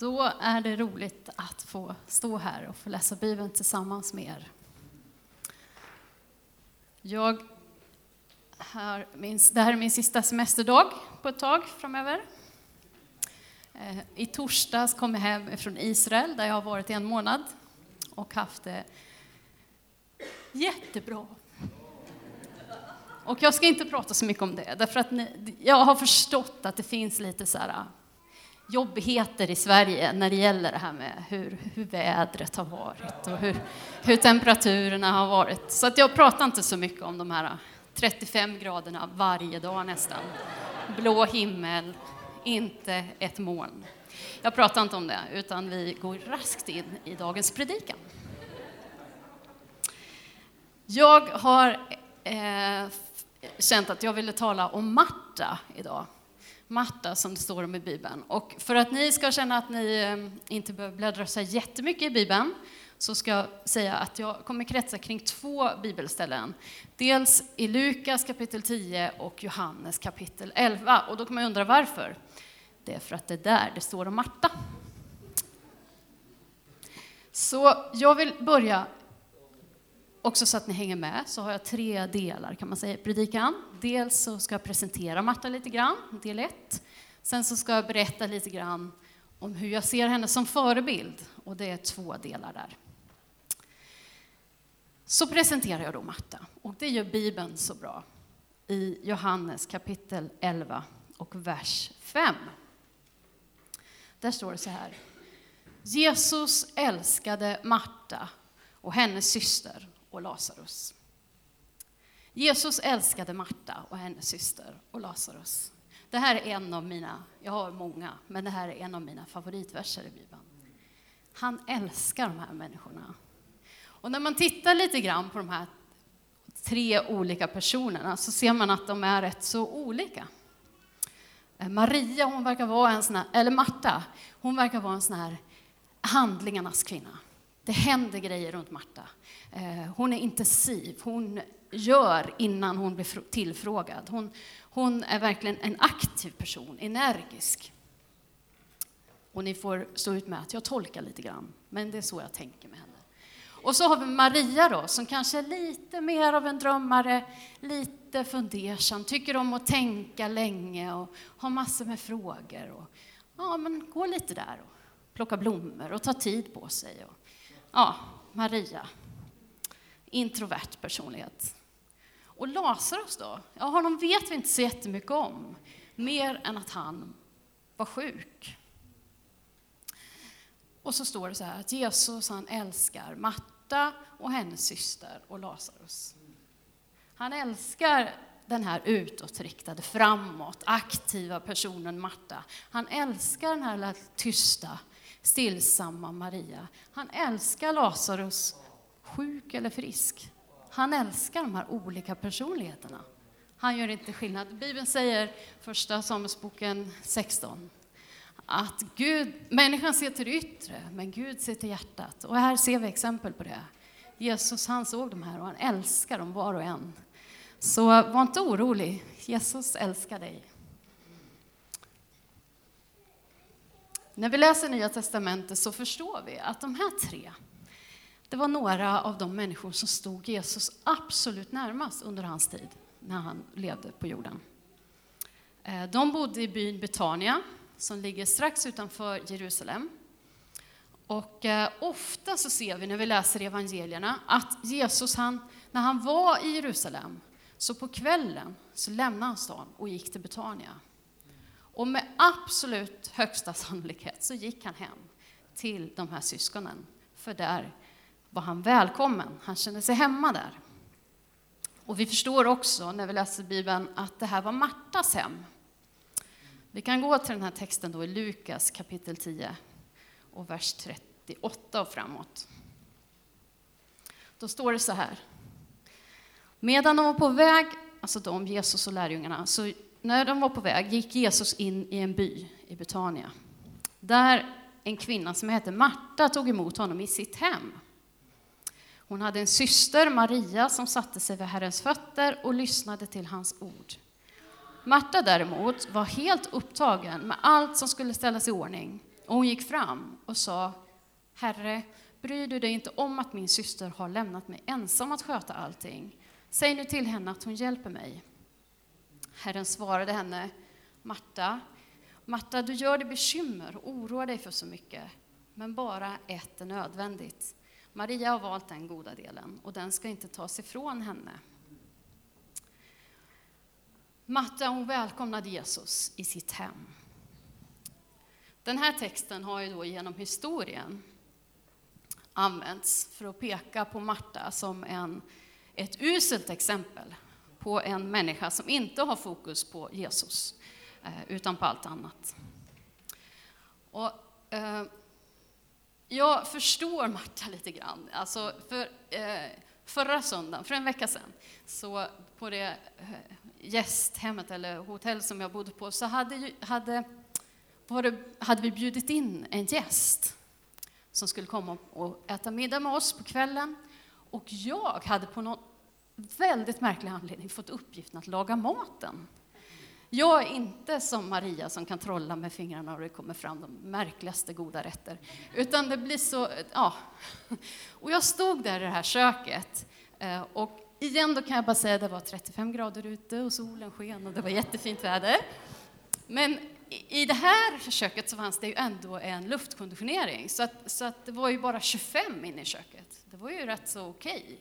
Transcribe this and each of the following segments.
Då är det roligt att få stå här och få läsa Bibeln tillsammans med er. Jag har min, det här är min sista semesterdag på ett tag framöver. Eh, I torsdags kom jag hem från Israel där jag har varit i en månad och haft det jättebra. Och jag ska inte prata så mycket om det, därför att ni, jag har förstått att det finns lite så här jobbigheter i Sverige när det gäller det här med hur, hur vädret har varit och hur, hur temperaturerna har varit. Så att jag pratar inte så mycket om de här 35 graderna varje dag nästan. Blå himmel, inte ett moln. Jag pratar inte om det, utan vi går raskt in i dagens predikan. Jag har eh, känt att jag ville tala om Marta idag. Marta som det står om i Bibeln. Och för att ni ska känna att ni eh, inte behöver bläddra så jättemycket i Bibeln så ska jag säga att jag kommer kretsa kring två bibelställen. Dels i Lukas kapitel 10 och Johannes kapitel 11. Och då kan man undra varför. Det är för att det är där det står om Marta. Så jag vill börja också så att ni hänger med, så har jag tre delar kan man säga i predikan. Dels så ska jag presentera Marta lite grann, del ett. Sen så ska jag berätta lite grann om hur jag ser henne som förebild, och det är två delar där. Så presenterar jag då Marta, och det gör Bibeln så bra i Johannes kapitel 11 och vers 5. Där står det så här. Jesus älskade Marta och hennes syster och Lazarus. Jesus älskade Marta och hennes syster och Lazarus. Det här är en av mina, jag har många, men det här är en av mina favoritverser i Bibeln. Han älskar de här människorna. Och när man tittar lite grann på de här tre olika personerna så ser man att de är rätt så olika. Eh, Maria, hon verkar vara en sån här, eller Marta, hon verkar vara en sån här handlingarnas kvinna. Det händer grejer runt Marta. Eh, hon är intensiv, hon gör innan hon blir tillfrågad. Hon, hon är verkligen en aktiv person, energisk. Och ni får stå ut med att jag tolkar lite grann, men det är så jag tänker med henne. Och så har vi Maria då, som kanske är lite mer av en drömmare, lite fundersam, tycker om att tänka länge och har massor med frågor. Och, ja, men gå lite där och plocka blommor och ta tid på sig. Och, ja, Maria. Introvert personlighet. Och Lazarus då? Ja, honom vet vi inte så jättemycket om, mer än att han var sjuk. Och så står det så här att Jesus han älskar Marta och hennes syster och Lazarus. Han älskar den här utåtriktade, framåt, aktiva personen Marta. Han älskar den här tysta, stillsamma Maria. Han älskar Lazarus, sjuk eller frisk. Han älskar de här olika personligheterna. Han gör inte skillnad. Bibeln säger, första Samuelsboken 16, att Gud, människan ser till det yttre, men Gud ser till hjärtat. Och här ser vi exempel på det. Jesus han såg de här och han älskar dem var och en. Så var inte orolig, Jesus älskar dig. När vi läser Nya Testamentet så förstår vi att de här tre, det var några av de människor som stod Jesus absolut närmast under hans tid, när han levde på jorden. Eh, de bodde i byn Betania, som ligger strax utanför Jerusalem. Och eh, ofta så ser vi när vi läser evangelierna att Jesus, han, när han var i Jerusalem, så på kvällen så lämnade han stan och gick till Betania. Och med absolut högsta sannolikhet så gick han hem till de här syskonen, för där var han välkommen. Han kände sig hemma där. Och vi förstår också när vi läser Bibeln att det här var Martas hem. Vi kan gå till den här texten då i Lukas kapitel 10 och vers 38 och framåt. Då står det så här. Medan de var på väg, alltså de, Jesus och lärjungarna, så när de var på väg gick Jesus in i en by i Betania. Där en kvinna som hette Marta tog emot honom i sitt hem. Hon hade en syster, Maria, som satte sig vid Herrens fötter och lyssnade till hans ord. Marta däremot var helt upptagen med allt som skulle ställas i ordning Och hon gick fram och sa, Herre, bryr du dig inte om att min syster har lämnat mig ensam att sköta allting? Säg nu till henne att hon hjälper mig. Herren svarade henne, Marta, Marta, du gör dig bekymmer och oroar dig för så mycket, men bara ett är nödvändigt. Maria har valt den goda delen och den ska inte tas ifrån henne. Marta hon välkomnade Jesus i sitt hem. Den här texten har ju då genom historien använts för att peka på Marta som en, ett uselt exempel på en människa som inte har fokus på Jesus, eh, utan på allt annat. Och, eh, jag förstår Marta lite grann. Alltså för, eh, förra söndagen, för en vecka sedan, så på det eh, gästhemmet eller hotell som jag bodde på, så hade, hade, det, hade vi bjudit in en gäst som skulle komma och äta middag med oss på kvällen. Och jag hade på något väldigt märklig anledning fått uppgiften att laga maten. Jag är inte som Maria som kan trolla med fingrarna och det kommer fram de märkligaste goda rätter. Utan det blir så, ja. Och jag stod där i det här köket eh, och igen då kan jag bara säga att det var 35 grader ute och solen sken och det var jättefint väder. Men i det här köket så fanns det ju ändå en luftkonditionering så att, så att det var ju bara 25 inne i köket. Det var ju rätt så okej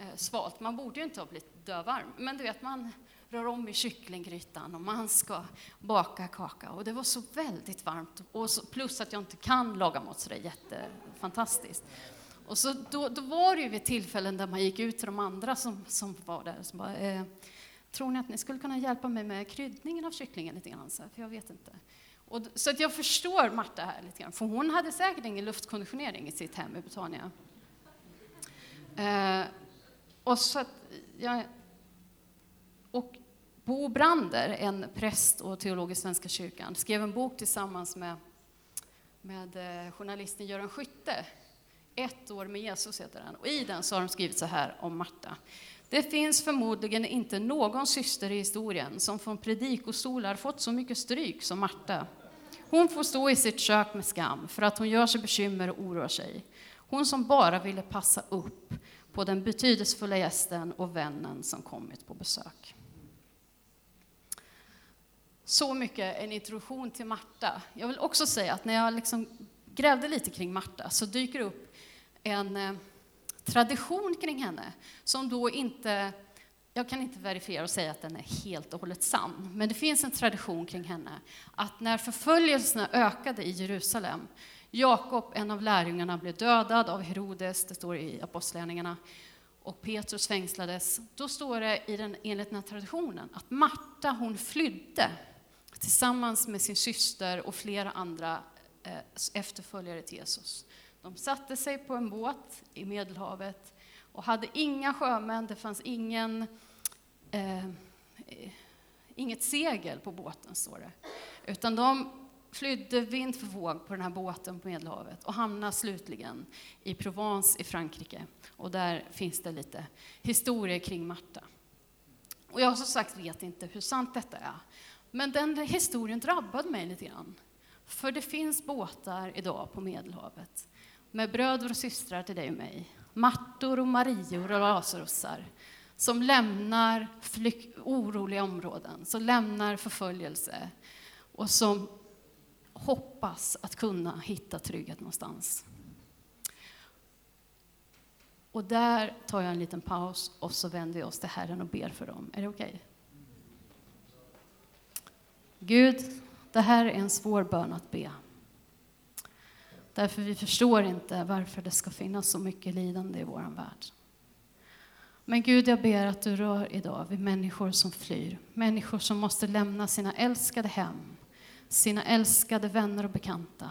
Eh, svalt. Man borde ju inte ha blivit dövarm, men du vet, man rör om i kycklinggrytan och man ska baka kaka. Och det var så väldigt varmt, och så, plus att jag inte kan laga mat så det är jättefantastiskt. Och så då, då var det ju vid tillfällen där man gick ut till de andra som, som var där, som bara, eh, tror ni att ni skulle kunna hjälpa mig med kryddningen av kycklingen lite grann? Så, för jag vet inte. Och, så att jag förstår Marta här lite grann, för hon hade säkert ingen luftkonditionering i sitt hem i Betania. Eh, och så att, jag, och Bo Brander, en präst och teolog i Svenska kyrkan, skrev en bok tillsammans med, med eh, journalisten Göran Skytte. Ett år med Jesus heter den. Och I den så har de skrivit så här om Marta. Det finns förmodligen inte någon syster i historien som från predikostolar fått så mycket stryk som Marta. Hon får stå i sitt kök med skam för att hon gör sig bekymmer och oroar sig. Hon som bara ville passa upp på den betydelsefulla gästen och vännen som kommit på besök. Så mycket en introduktion till Marta. Jag vill också säga att när jag liksom grävde lite kring Marta så dyker det upp en eh, tradition kring henne som då inte jag kan inte verifiera och säga att den är helt och hållet sann, men det finns en tradition kring henne att när förföljelserna ökade i Jerusalem, Jakob, en av lärjungarna, blev dödad av Herodes, det står i Apostlagärningarna, och Petrus fängslades, då står det i den, enligt den här traditionen att Marta hon flydde tillsammans med sin syster och flera andra eh, efterföljare till Jesus. De satte sig på en båt i Medelhavet och hade inga sjömän, det fanns ingen, eh, eh inget segel på båten, står det. Utan de flydde vind för våg på den här båten på Medelhavet och hamnade slutligen i Provence i Frankrike. Och där finns det lite historier kring Marta. Och jag som sagt vet inte hur sant detta är. Men den historien drabbade mig lite grann. För det finns båtar idag på Medelhavet med bröder och systrar till dig och mig. Martor och Marior och Lazarusar som lämnar oroliga områden, som lämnar förföljelse och som hoppas att kunna hitta trygghet någonstans. Och där tar jag en liten paus och så vänder vi oss till Herren och ber för dem. Är det okej? Okay? Gud, det här är en svår bön att be. Därför vi förstår inte varför det ska finnas så mycket lidande i vår värld. Men Gud, jag ber att du rör idag vid människor som flyr. Människor som måste lämna sina älskade hem, sina älskade vänner och bekanta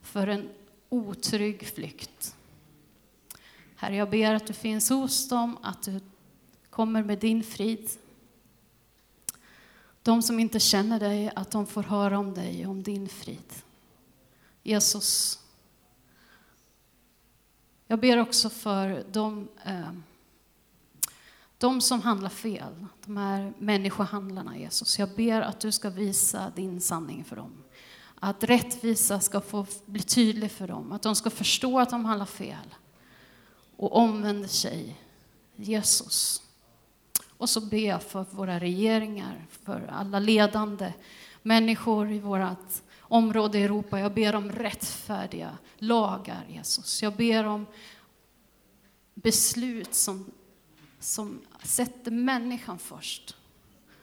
för en otrygg flykt. Herre, jag ber att du finns hos dem, att du kommer med din frid. De som inte känner dig, att de får höra om dig, om din frid. Jesus, jag ber också för de, eh, de som handlar fel, de här människohandlarna, Jesus. Jag ber att du ska visa din sanning för dem. Att rättvisa ska få bli tydlig för dem, att de ska förstå att de handlar fel och omvänder sig. Jesus. Och så ber jag för våra regeringar, för alla ledande människor i vårt område i Europa. Jag ber om rättfärdiga lagar, Jesus. Jag ber om beslut som, som sätter människan först.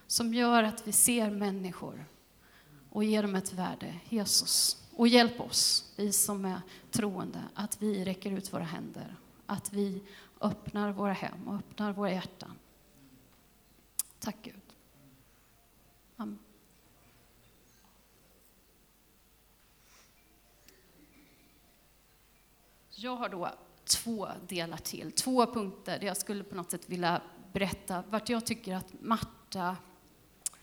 Som gör att vi ser människor och ger dem ett värde. Jesus, och hjälp oss, vi som är troende, att vi räcker ut våra händer. Att vi öppnar våra hem och öppnar våra hjärtan. Tack Gud. Amen. Jag har då två delar till, två punkter där jag skulle på något sätt vilja berätta vart jag tycker att Marta,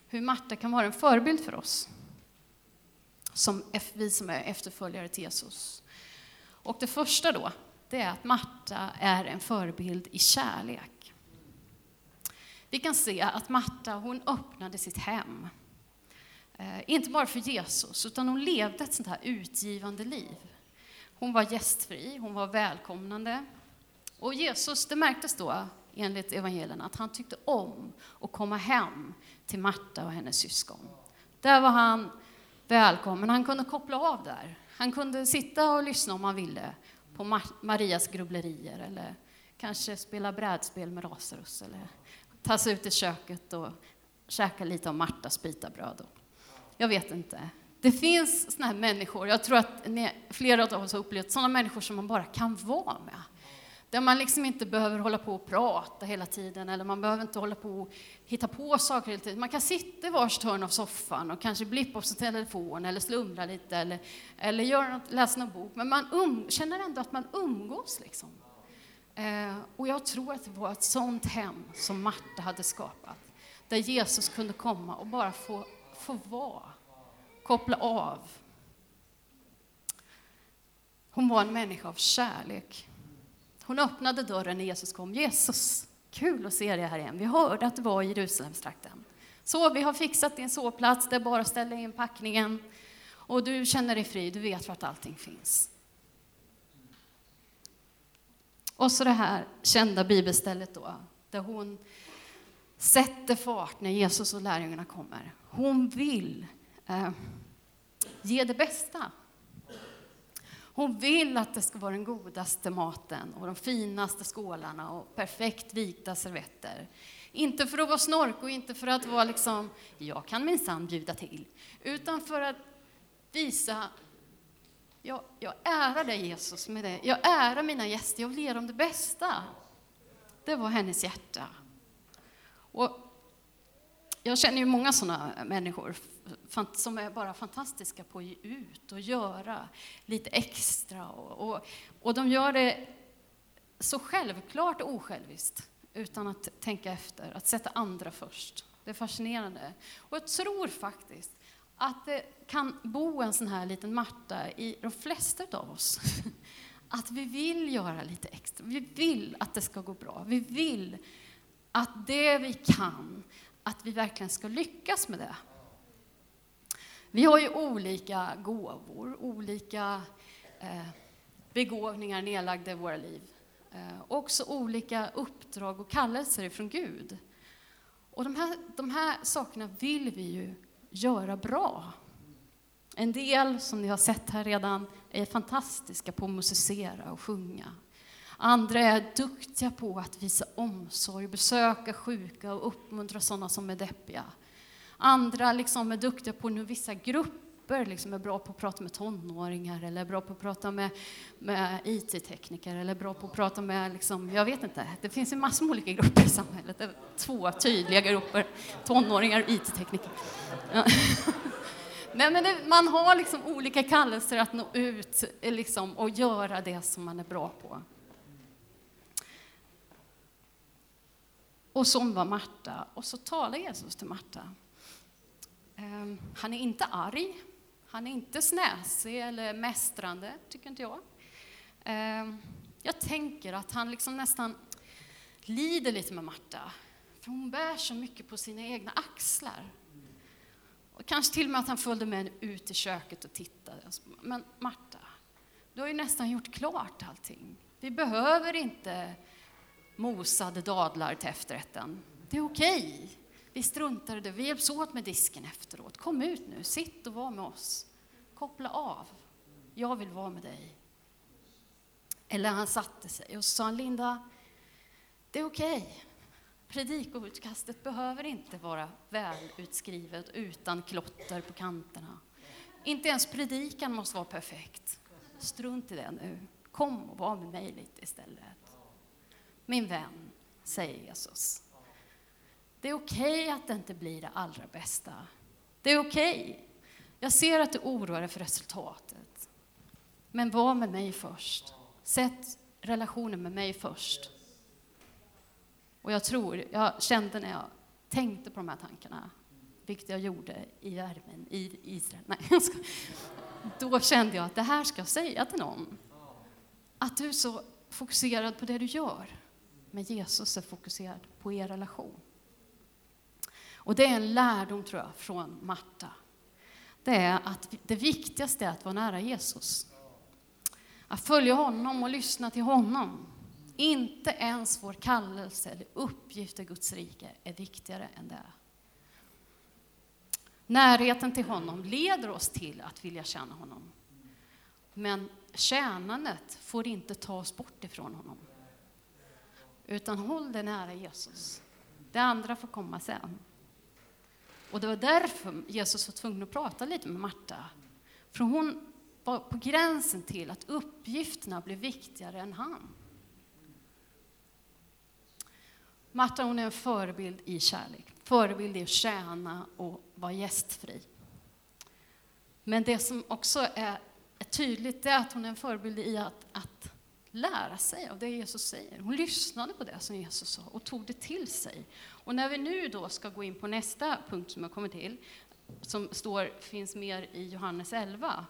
hur Marta kan vara en förebild för oss, som vi som är efterföljare till Jesus. Och det första då, det är att Marta är en förebild i kärlek. Vi kan se att Marta, hon öppnade sitt hem. Eh, inte bara för Jesus, utan hon levde ett sånt här utgivande liv. Hon var gästfri, hon var välkomnande. Och Jesus, det märktes då, enligt evangelierna, att han tyckte om att komma hem till Marta och hennes syskon. Där var han välkommen, han kunde koppla av där. Han kunde sitta och lyssna om han ville på Marias grubblerier eller kanske spela brädspel med Lazarus eller ta sig ut i köket och käka lite av Martas bitabröd. Jag vet inte. Det finns såna här människor, jag tror att ni, flera av oss har upplevt sådana människor som man bara kan vara med. Där man liksom inte behöver hålla på och prata hela tiden, eller man behöver inte hålla på och hitta på saker hela tiden. Man kan sitta i vars hörn av soffan och kanske blippa på sin telefon, eller slumra lite, eller, eller göra något, läsa någon bok. Men man um, känner ändå att man umgås. Liksom. Eh, och jag tror att det var ett sånt hem som Marta hade skapat, där Jesus kunde komma och bara få, få vara koppla av. Hon var en människa av kärlek. Hon öppnade dörren när Jesus kom. Jesus, kul att se dig här igen. Vi hörde att du var i Jerusalemstrakten. Så vi har fixat din sovplats, det är bara att ställa in packningen. Och du känner dig fri, du vet vart allting finns. Och så det här kända bibelstället då, där hon sätter fart när Jesus och lärjungarna kommer. Hon vill eh, ge det bästa. Hon vill att det ska vara den godaste maten och de finaste skålarna och perfekt vikta servetter. Inte för att vara snork och inte för att vara liksom, jag kan minsann bjuda till, utan för att visa, jag, jag ärar dig Jesus med det. Jag ärar mina gäster, jag vill ge dem det bästa. Det var hennes hjärta. Och jag känner ju många sådana människor som är bara fantastiska på att ge ut och göra lite extra. Och, och, och de gör det så självklart och osjälviskt, utan att tänka efter, att sätta andra först. Det är fascinerande. Och jag tror faktiskt att det kan bo en sån här liten Marta i de flesta av oss. Att vi vill göra lite extra. Vi vill att det ska gå bra. Vi vill att det vi kan, att vi verkligen ska lyckas med det. Vi har ju olika gåvor, olika eh, begåvningar nedlagda i våra liv. Eh, också olika uppdrag och kallelser från Gud. Och de här, de här sakerna vill vi ju göra bra. En del, som ni har sett här redan, är fantastiska på att musicera och sjunga. Andra är duktiga på att visa omsorg, besöka sjuka och uppmuntra sådana som är deppiga. Andra liksom är duktiga på nu vissa grupper, liksom är bra på att prata med tonåringar eller är bra på att prata med, med IT-tekniker eller är bra på att prata med, liksom, jag vet inte, det finns ju massor med olika grupper i samhället. Det är två tydliga grupper, tonåringar och IT-tekniker. Ja. Nej, men det, man har liksom olika kallelser att nå ut eh, liksom, och göra det som man är bra på. Och som var Marta. Och så talar Jesus till Marta. Ehm, han är inte arg, han är inte snäsig eller mästrande, tycker inte jag. Ehm, jag tänker att han liksom nästan lider lite med Marta, för hon bär så mycket på sina egna axlar. Och kanske till och med att han följde med ut i köket och tittade. Men Marta, du har ju nästan gjort klart allting. Vi behöver inte mosade dadlar till efterrätten. Det är okej. Vi struntar i det. Vi hjälps åt med disken efteråt. Kom ut nu, sitt och var med oss. Koppla av. Jag vill vara med dig. Eller han satte sig och sa Linda, det är okej. Okay. Predikoutkastet behöver inte vara välutskrivet utan klotter på kanterna. Inte ens predikan måste vara perfekt. Strunt i det nu. Kom och var med mig lite istället. Min vän, säger Jesus. Det är okej okay att det inte blir det allra bästa. Det är okej. Okay. Jag ser att du oroar dig för resultatet. Men var med mig först. Sätt relationen med mig först. Och jag tror, jag kände när jag tänkte på de här tankarna, vilket jag gjorde i värmen i Israel. Nej, jag ska. Då kände jag att det här ska jag säga till någon. Att du är så fokuserad på det du gör, men Jesus är fokuserad på er relation. Och det är en lärdom, tror jag, från Marta. Det är att det viktigaste är att vara nära Jesus. Att följa honom och lyssna till honom. Inte ens vår kallelse eller uppgift i Guds rike är viktigare än det. Närheten till honom leder oss till att vilja tjäna honom. Men tjänandet får inte tas bort ifrån honom. Utan håll dig nära Jesus. Det andra får komma sen. Och det var därför Jesus var tvungen att prata lite med Marta. För hon var på gränsen till att uppgifterna blev viktigare än han. Marta hon är en förebild i kärlek, förebild i att tjäna och vara gästfri. Men det som också är, är tydligt är att hon är en förebild i att, att lära sig av det Jesus säger. Hon lyssnade på det som Jesus sa och tog det till sig. Och när vi nu då ska gå in på nästa punkt som jag kommer till, som står, finns mer i Johannes 11,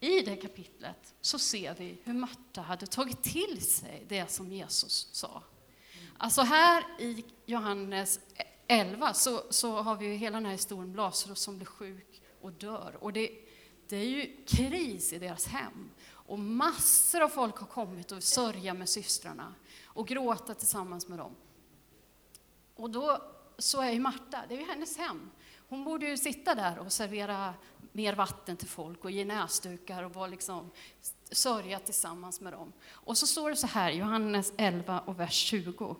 i det kapitlet så ser vi hur Marta hade tagit till sig det som Jesus sa. Alltså här i Johannes 11 så, så har vi hela den här historien om Lazarus som blir sjuk och dör. Och det, det är ju kris i deras hem. Och massor av folk har kommit och sörja med systrarna och gråta tillsammans med dem. Och då så är ju Marta, det är ju hennes hem. Hon borde ju sitta där och servera mer vatten till folk och ge näsdukar och vara liksom, sörja tillsammans med dem. Och så står det så här, Johannes 11 och vers 20.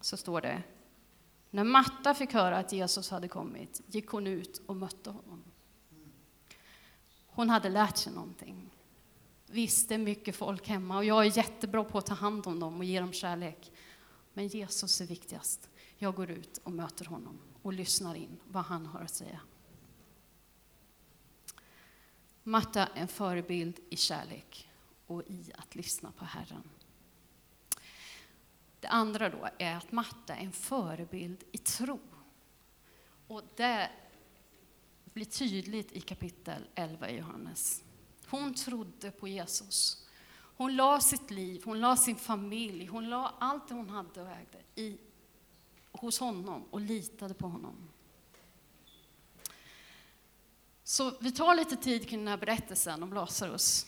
Så står det, när Marta fick höra att Jesus hade kommit gick hon ut och mötte honom. Hon hade lärt sig någonting. Visst, det är mycket folk hemma och jag är jättebra på att ta hand om dem och ge dem kärlek. Men Jesus är viktigast. Jag går ut och möter honom och lyssnar in vad han har att säga. Marta är en förebild i kärlek och i att lyssna på Herren. Det andra då är att Marta är en förebild i tro. Och det blir tydligt i kapitel 11 i Johannes. Hon trodde på Jesus. Hon la sitt liv, hon la sin familj, hon la allt det hon hade och ägde i, hos honom och litade på honom. Så vi tar lite tid kring den här berättelsen om Lazarus.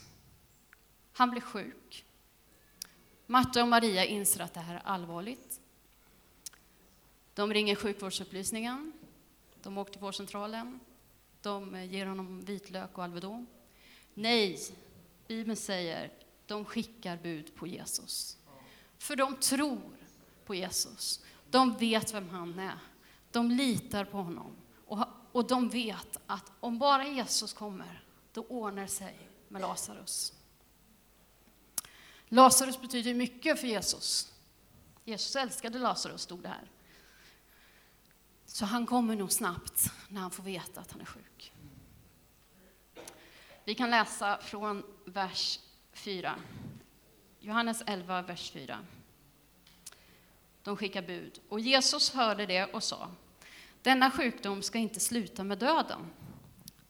Han blir sjuk. Marta och Maria inser att det här är allvarligt. De ringer sjukvårdsupplysningen. De åker till vårdcentralen. De eh, ger honom vitlök och Alvedon. Nej, Bibeln säger de skickar bud på Jesus. För de tror på Jesus. De vet vem han är. De litar på honom. Och, och de vet att om bara Jesus kommer, då ordnar sig med Lazarus. Lazarus betyder mycket för Jesus. Jesus älskade Lazarus, stod det här. Så han kommer nog snabbt när han får veta att han är sjuk. Vi kan läsa från vers 4. Johannes 11, vers 4. De skickar bud. Och Jesus hörde det och sa, denna sjukdom ska inte sluta med döden.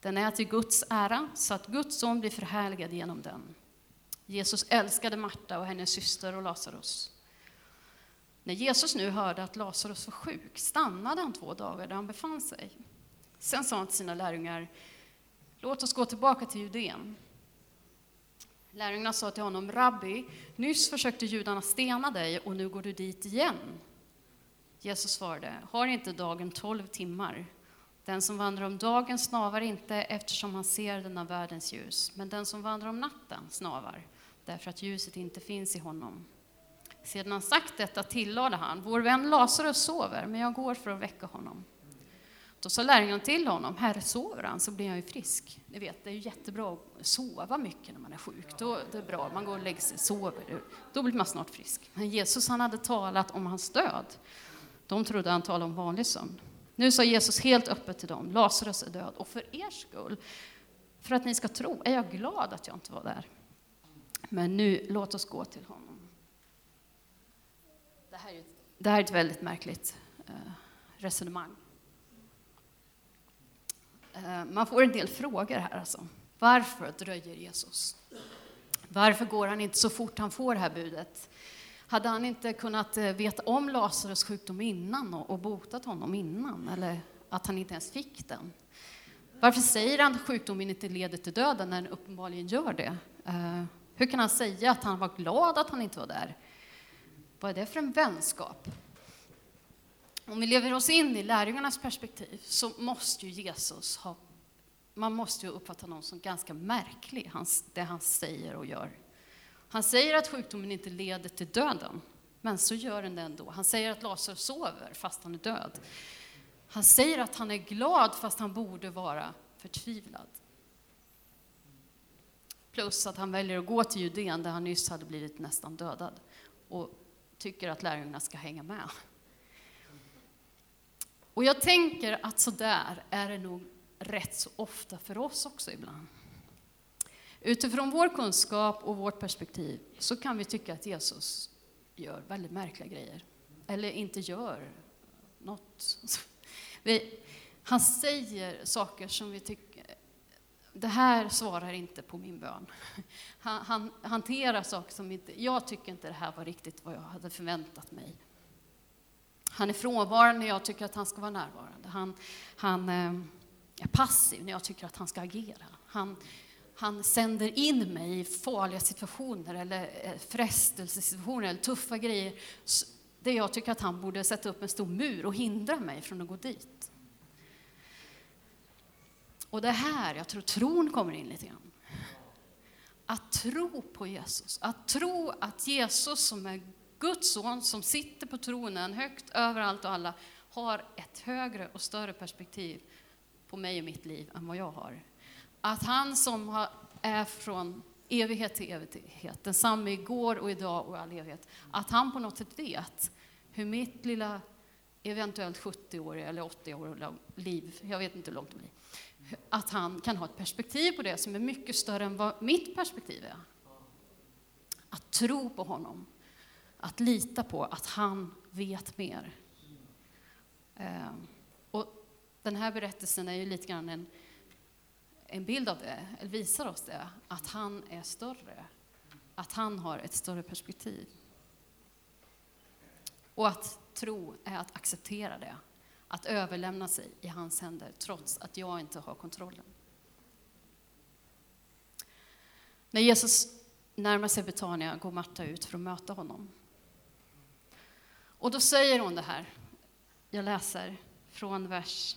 Den är till Guds ära, så att Guds son blir förhärligad genom den. Jesus älskade Marta och hennes syster och Lazarus. När Jesus nu hörde att Lazarus var sjuk stannade han två dagar där han befann sig. Sen sa han till sina lärjungar, låt oss gå tillbaka till Judeen. Lärjungarna sa till honom, Rabbi, nyss försökte judarna stena dig och nu går du dit igen. Jesus svarade, har inte dagen tolv timmar? Den som vandrar om dagen snavar inte eftersom han ser denna världens ljus, men den som vandrar om natten snavar därför att ljuset inte finns i honom. Sedan han sagt detta tillade han, vår vän Lazarus sover, men jag går för att väcka honom. Då sa lärjungarna till honom, Herre, sover han så blir han ju frisk. Ni vet, det är ju jättebra att sova mycket när man är sjuk. Då, det är bra, man går och lägger sig, sover, då blir man snart frisk. Men Jesus han hade talat om hans död. De trodde han talade om vanlig sömn. Nu sa Jesus helt öppet till dem, Lazarus är död, och för er skull, för att ni ska tro, är jag glad att jag inte var där. Men nu, låt oss gå till honom. Det här är, ett, det här är ett väldigt märkligt eh, resonemang. Eh, man får en del frågor här alltså. Varför dröjer Jesus? Varför går han inte så fort han får det här budet? Hade han inte kunnat eh, veta om Lazarus sjukdom innan och botat honom innan? Eller att han inte ens fick den? Varför säger han att sjukdomen inte leder till döden när den uppenbarligen gör det? Eh, hur kan han säga att han var glad att han inte var där? Vad är det för en vänskap? Om vi lever oss in i lärjungarnas perspektiv så måste ju Jesus ha, man måste ju uppfatta honom som ganska märklig, det han säger och gör. Han säger att sjukdomen inte leder till döden, men så gör den det ändå. Han säger att Lazarus sover fast han är död. Han säger att han är glad fast han borde vara förtvivlad. Plus att han väljer att gå till Judeen där han nyss hade blivit nästan dödad och tycker att lärjungarna ska hänga med. Och jag tänker att så där är det nog rätt så ofta för oss också ibland. Utifrån vår kunskap och vårt perspektiv så kan vi tycka att Jesus gör väldigt märkliga grejer. Eller inte gör något. Vi, han säger saker som vi tycker, det här svarar inte på min bön. Han, han hanterar saker som inte, jag tycker inte det här var riktigt vad jag hade förväntat mig. Han är frånvarande när jag tycker att han ska vara närvarande. Han, han eh, är passiv när jag tycker att han ska agera. Han, han sänder in mig i farliga situationer eller eh, frestelsesituationer eller tuffa grejer där jag tycker att han borde sätta upp en stor mur och hindra mig från att gå dit. Och det är här jag tror tron kommer in lite grann. Att tro på Jesus, att tro att Jesus som är Guds son som sitter på tronen högt över allt och alla har ett högre och större perspektiv på mig och mitt liv än vad jag har. Att han som är från evighet till evighet, densamme igår och idag och all evighet, att han på något sätt vet hur mitt lilla eventuellt 70-åriga eller 80-åriga liv, jag vet inte hur långt det blir, att han kan ha ett perspektiv på det som är mycket större än vad mitt perspektiv är. Att tro på honom att lita på att han vet mer. Ehm, och den här berättelsen är ju lite grann en, en bild av det, eller visar oss det, att han är större. Att han har ett större perspektiv. Och att tro är att acceptera det, att överlämna sig i hans händer trots att jag inte har kontrollen. När Jesus närmar sig Betania går Marta ut för att möta honom. Och då säger hon det här. Jag läser från vers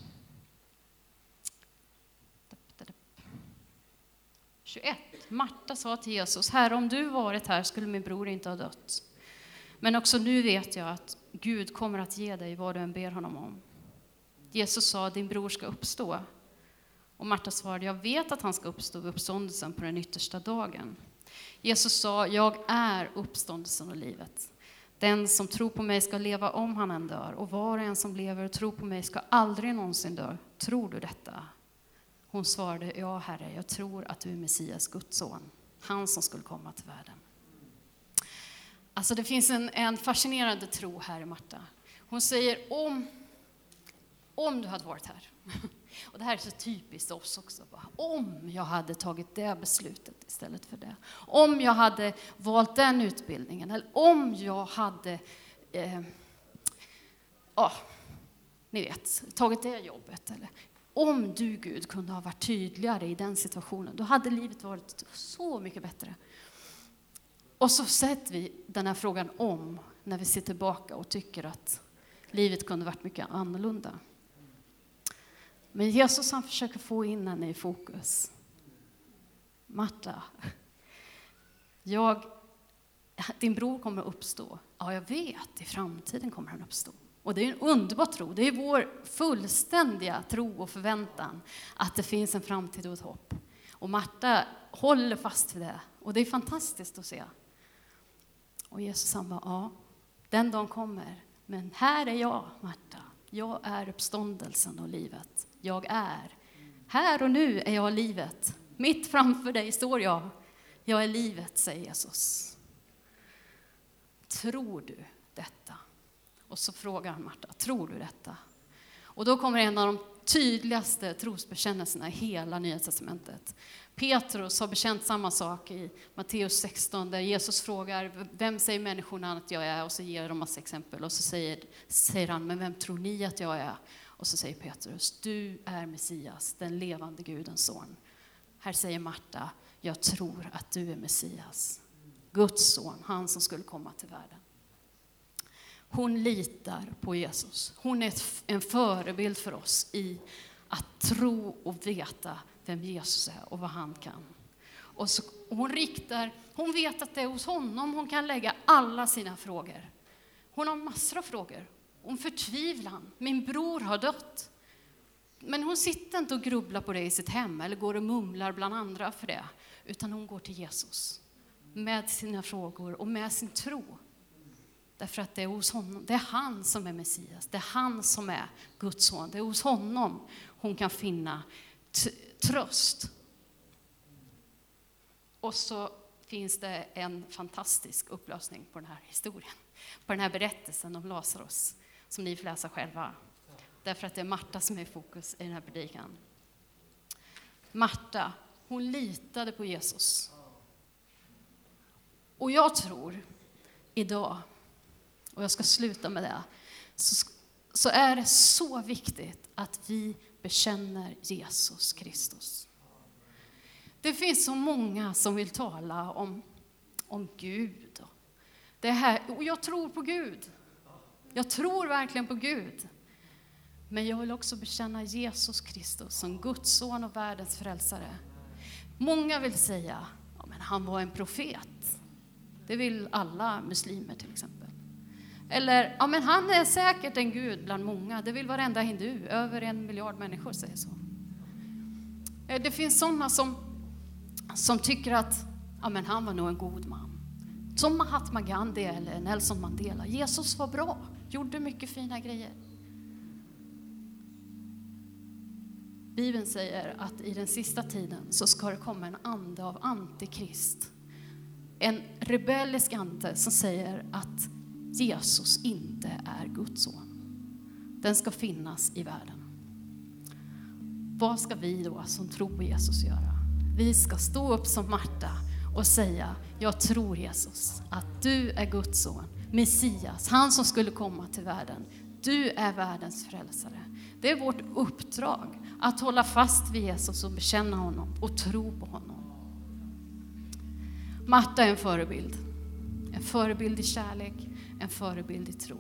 21. Marta sa till Jesus, Herre, om du varit här skulle min bror inte ha dött. Men också nu vet jag att Gud kommer att ge dig vad du än ber honom om. Jesus sa, din bror ska uppstå. Och Marta svarade, jag vet att han ska uppstå vid uppståndelsen på den yttersta dagen. Jesus sa, jag är uppståndelsen och livet. Den som tror på mig ska leva om han än dör, och var och en som lever och tror på mig ska aldrig någonsin dö. Tror du detta? Hon svarade, ja, Herre, jag tror att du är Messias, Guds son, han som skulle komma till världen. Alltså det finns en, en fascinerande tro här i Marta. Hon säger, om, om du hade varit här, och det här är så typiskt oss också. Om jag hade tagit det beslutet istället för det. Om jag hade valt den utbildningen. Eller om jag hade, eh, ja, ni vet, tagit det jobbet. Eller om du Gud kunde ha varit tydligare i den situationen, då hade livet varit så mycket bättre. Och så sätter vi den här frågan om när vi ser tillbaka och tycker att livet kunde varit mycket annorlunda. Men Jesus han försöker få in henne i fokus. Marta, jag, din bror kommer att uppstå. Ja, jag vet, i framtiden kommer han uppstå. Och det är en underbar tro. Det är vår fullständiga tro och förväntan att det finns en framtid och ett hopp. Och Marta håller fast vid det. Och det är fantastiskt att se. Och Jesus han bara, ja, den dagen kommer. Men här är jag, Marta. Jag är uppståndelsen och livet. Jag är. Här och nu är jag livet. Mitt framför dig står jag. Jag är livet, säger Jesus. Tror du detta? Och så frågar han Marta, tror du detta? Och då kommer en av de tydligaste trosbekännelserna i hela Nya Testamentet. Petrus har bekänt samma sak i Matteus 16 där Jesus frågar vem säger människorna att jag är och så ger de massa exempel och så säger, säger han men vem tror ni att jag är? Och så säger Petrus du är Messias, den levande Gudens son. Här säger Marta jag tror att du är Messias, Guds son, han som skulle komma till världen. Hon litar på Jesus. Hon är en förebild för oss i att tro och veta vem Jesus är och vad han kan. Och så, hon, riktar, hon vet att det är hos honom hon kan lägga alla sina frågor. Hon har massor av frågor. Om förtvivlan. Min bror har dött. Men hon sitter inte och grubblar på det i sitt hem eller går och mumlar bland andra för det. Utan hon går till Jesus med sina frågor och med sin tro. Därför att det är hos honom, det är han som är Messias, det är han som är Guds son. Det är hos honom hon kan finna tröst. Och så finns det en fantastisk upplösning på den här historien, på den här berättelsen om Lazarus, som ni får läsa själva. Därför att det är Marta som är i fokus i den här predikan. Marta, hon litade på Jesus. Och jag tror idag och jag ska sluta med det, så, så är det så viktigt att vi bekänner Jesus Kristus. Det finns så många som vill tala om, om Gud. Det här, och jag tror på Gud. Jag tror verkligen på Gud. Men jag vill också bekänna Jesus Kristus som Guds son och världens frälsare. Många vill säga att ja, han var en profet. Det vill alla muslimer till exempel. Eller, ja men han är säkert en gud bland många. Det vill varenda hindu. Över en miljard människor säger så. Eh, det finns sådana som, som tycker att ja men han var nog en god man. Som Mahatma Gandhi eller Nelson Mandela. Jesus var bra, gjorde mycket fina grejer. Bibeln säger att i den sista tiden så ska det komma en ande av antikrist. En rebellisk ande som säger att Jesus inte är Guds son. Den ska finnas i världen. Vad ska vi då som tror på Jesus göra? Vi ska stå upp som Marta och säga, jag tror Jesus, att du är Guds son, Messias, han som skulle komma till världen. Du är världens frälsare. Det är vårt uppdrag att hålla fast vid Jesus och bekänna honom och tro på honom. Marta är en förebild. En förebild i kärlek, en förebild i tro.